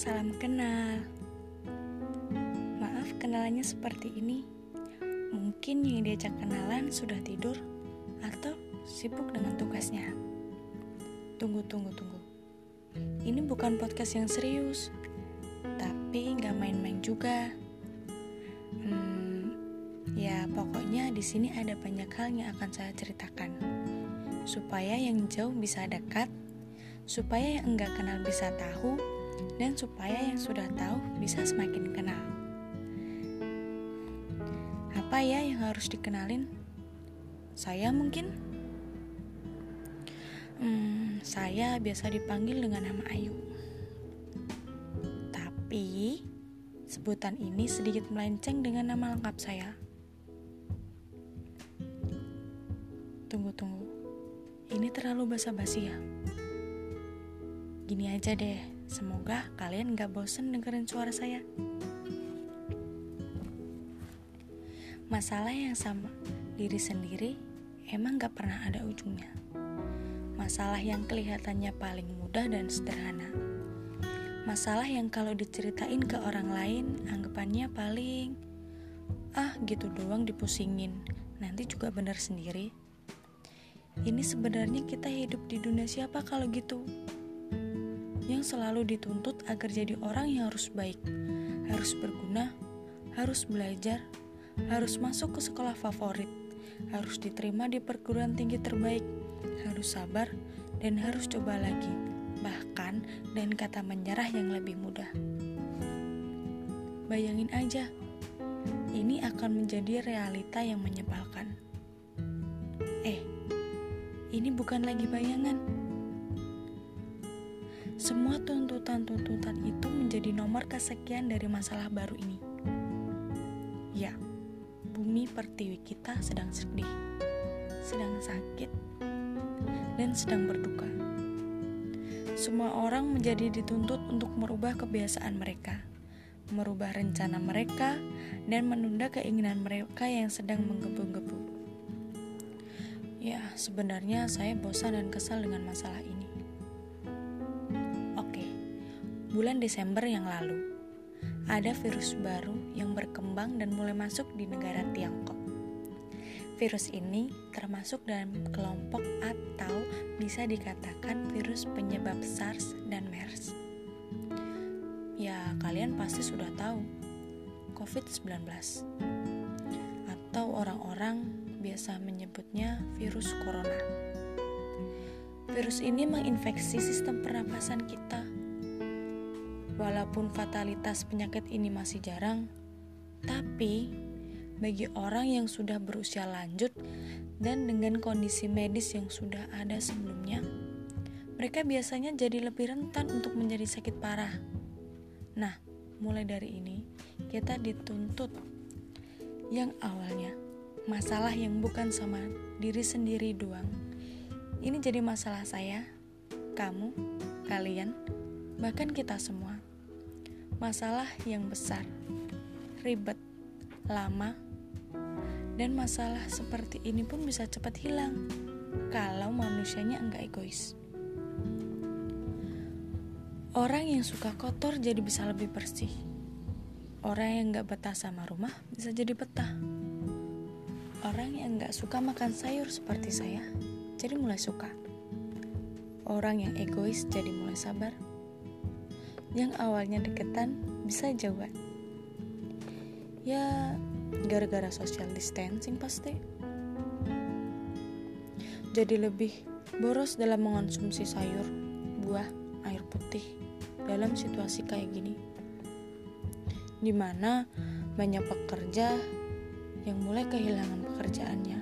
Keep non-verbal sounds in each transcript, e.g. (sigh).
salam kenal. Maaf kenalannya seperti ini. Mungkin yang diajak kenalan sudah tidur atau sibuk dengan tugasnya. Tunggu, tunggu, tunggu. Ini bukan podcast yang serius, tapi nggak main-main juga. Hmm, ya pokoknya di sini ada banyak hal yang akan saya ceritakan, supaya yang jauh bisa dekat, supaya yang enggak kenal bisa tahu, dan supaya yang sudah tahu bisa semakin kenal. Apa ya yang harus dikenalin? Saya mungkin? Hmm, saya biasa dipanggil dengan nama Ayu. Tapi, sebutan ini sedikit melenceng dengan nama lengkap saya. Tunggu, tunggu. Ini terlalu basa-basi ya? Gini aja deh, semoga kalian gak bosen dengerin suara saya. Masalah yang sama diri sendiri emang gak pernah ada ujungnya masalah yang kelihatannya paling mudah dan sederhana. Masalah yang kalau diceritain ke orang lain, anggapannya paling ah gitu doang dipusingin, nanti juga benar sendiri. Ini sebenarnya kita hidup di dunia siapa kalau gitu? Yang selalu dituntut agar jadi orang yang harus baik, harus berguna, harus belajar, harus masuk ke sekolah favorit, harus diterima di perguruan tinggi terbaik, harus sabar, dan harus coba lagi, bahkan dan kata menyerah yang lebih mudah. Bayangin aja, ini akan menjadi realita yang menyebalkan. Eh, ini bukan lagi bayangan. Semua tuntutan-tuntutan itu menjadi nomor kesekian dari masalah baru ini. Ya, bumi pertiwi kita sedang sedih, sedang sakit, dan sedang berduka. Semua orang menjadi dituntut untuk merubah kebiasaan mereka, merubah rencana mereka, dan menunda keinginan mereka yang sedang menggebu-gebu. Ya, sebenarnya saya bosan dan kesal dengan masalah ini. Bulan Desember yang lalu, ada virus baru yang berkembang dan mulai masuk di negara Tiongkok. Virus ini termasuk dalam kelompok atau bisa dikatakan virus penyebab SARS dan MERS. Ya, kalian pasti sudah tahu COVID-19 atau orang-orang biasa menyebutnya virus corona. Virus ini menginfeksi sistem pernapasan kita. Walaupun fatalitas penyakit ini masih jarang, tapi bagi orang yang sudah berusia lanjut dan dengan kondisi medis yang sudah ada sebelumnya, mereka biasanya jadi lebih rentan untuk menjadi sakit parah. Nah, mulai dari ini kita dituntut yang awalnya masalah yang bukan sama diri sendiri doang. Ini jadi masalah saya, kamu, kalian, bahkan kita semua. Masalah yang besar, ribet, lama, dan masalah seperti ini pun bisa cepat hilang kalau manusianya enggak egois. Orang yang suka kotor jadi bisa lebih bersih. Orang yang enggak betah sama rumah bisa jadi betah. Orang yang enggak suka makan sayur seperti saya jadi mulai suka. Orang yang egois jadi mulai sabar. Yang awalnya deketan bisa jauhan. Ya, gara-gara social distancing pasti. Jadi lebih boros dalam mengonsumsi sayur, buah, air putih dalam situasi kayak gini. Di mana banyak pekerja yang mulai kehilangan pekerjaannya.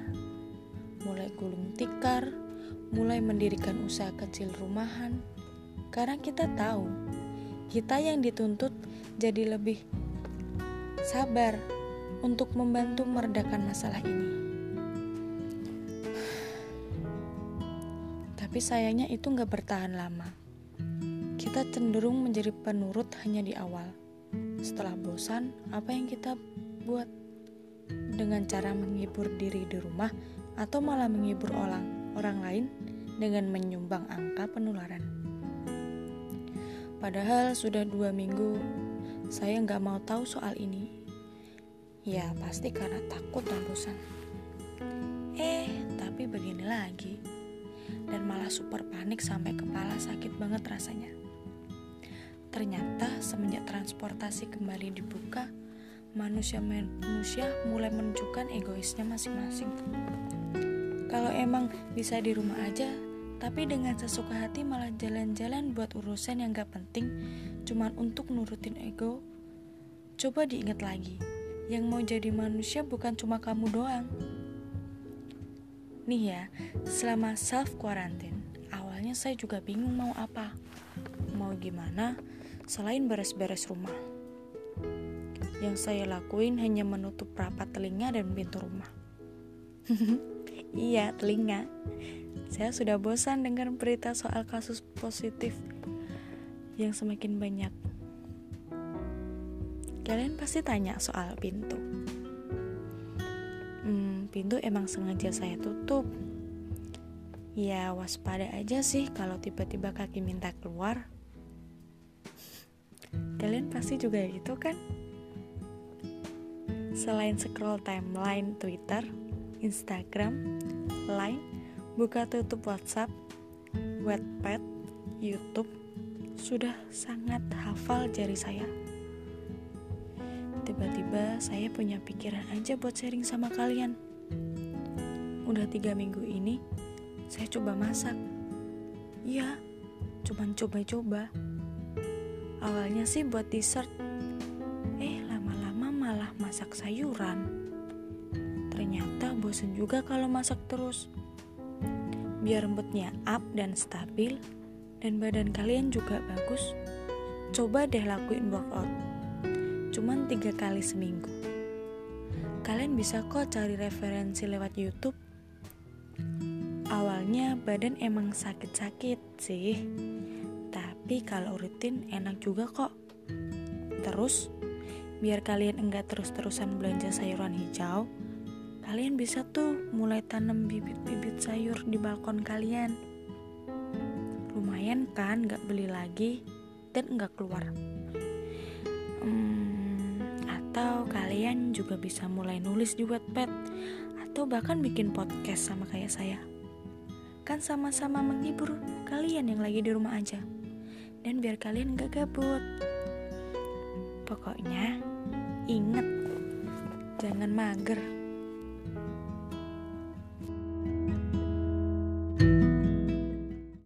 Mulai gulung tikar mulai mendirikan usaha kecil rumahan. Karena kita tahu kita yang dituntut jadi lebih sabar untuk membantu meredakan masalah ini. Tapi sayangnya itu nggak bertahan lama. Kita cenderung menjadi penurut hanya di awal. Setelah bosan, apa yang kita buat? Dengan cara menghibur diri di rumah atau malah menghibur orang, orang lain dengan menyumbang angka penularan. Padahal sudah dua minggu saya nggak mau tahu soal ini. Ya pasti karena takut dan bosan. Eh, tapi begini lagi. Dan malah super panik sampai kepala sakit banget rasanya. Ternyata semenjak transportasi kembali dibuka, manusia-manusia mulai menunjukkan egoisnya masing-masing. Kalau emang bisa di rumah aja, tapi dengan sesuka hati malah jalan-jalan buat urusan yang gak penting cuman untuk nurutin ego. Coba diingat lagi yang mau jadi manusia bukan cuma kamu doang. Nih ya selama self quarantine awalnya saya juga bingung mau apa. Mau gimana selain beres-beres rumah. Yang saya lakuin hanya menutup rapat telinga dan pintu rumah (laughs) iya telinga saya sudah bosan dengar berita soal kasus positif yang semakin banyak. Kalian pasti tanya soal pintu. Hmm, pintu emang sengaja saya tutup. Ya, waspada aja sih kalau tiba-tiba kaki minta keluar. Kalian pasti juga gitu kan? Selain scroll timeline Twitter, Instagram, Line, buka tutup WhatsApp, Wattpad, YouTube, sudah sangat hafal jari saya. Tiba-tiba saya punya pikiran aja buat sharing sama kalian. Udah tiga minggu ini, saya coba masak. Iya, cuman coba-coba. Awalnya sih buat dessert, eh lama-lama malah masak sayuran. Ternyata bosen juga kalau masak terus. Biar rambutnya up dan stabil dan badan kalian juga bagus coba deh lakuin workout. Cuman tiga kali seminggu. Kalian bisa kok cari referensi lewat YouTube. Awalnya badan emang sakit-sakit sih tapi kalau rutin enak juga kok. Terus biar kalian enggak terus-terusan belanja sayuran hijau kalian bisa tuh mulai tanam bibit-bibit sayur di balkon kalian. Lumayan kan gak beli lagi dan gak keluar. Hmm, atau kalian juga bisa mulai nulis di Wattpad atau bahkan bikin podcast sama kayak saya. Kan sama-sama menghibur kalian yang lagi di rumah aja. Dan biar kalian gak gabut. Pokoknya inget jangan mager.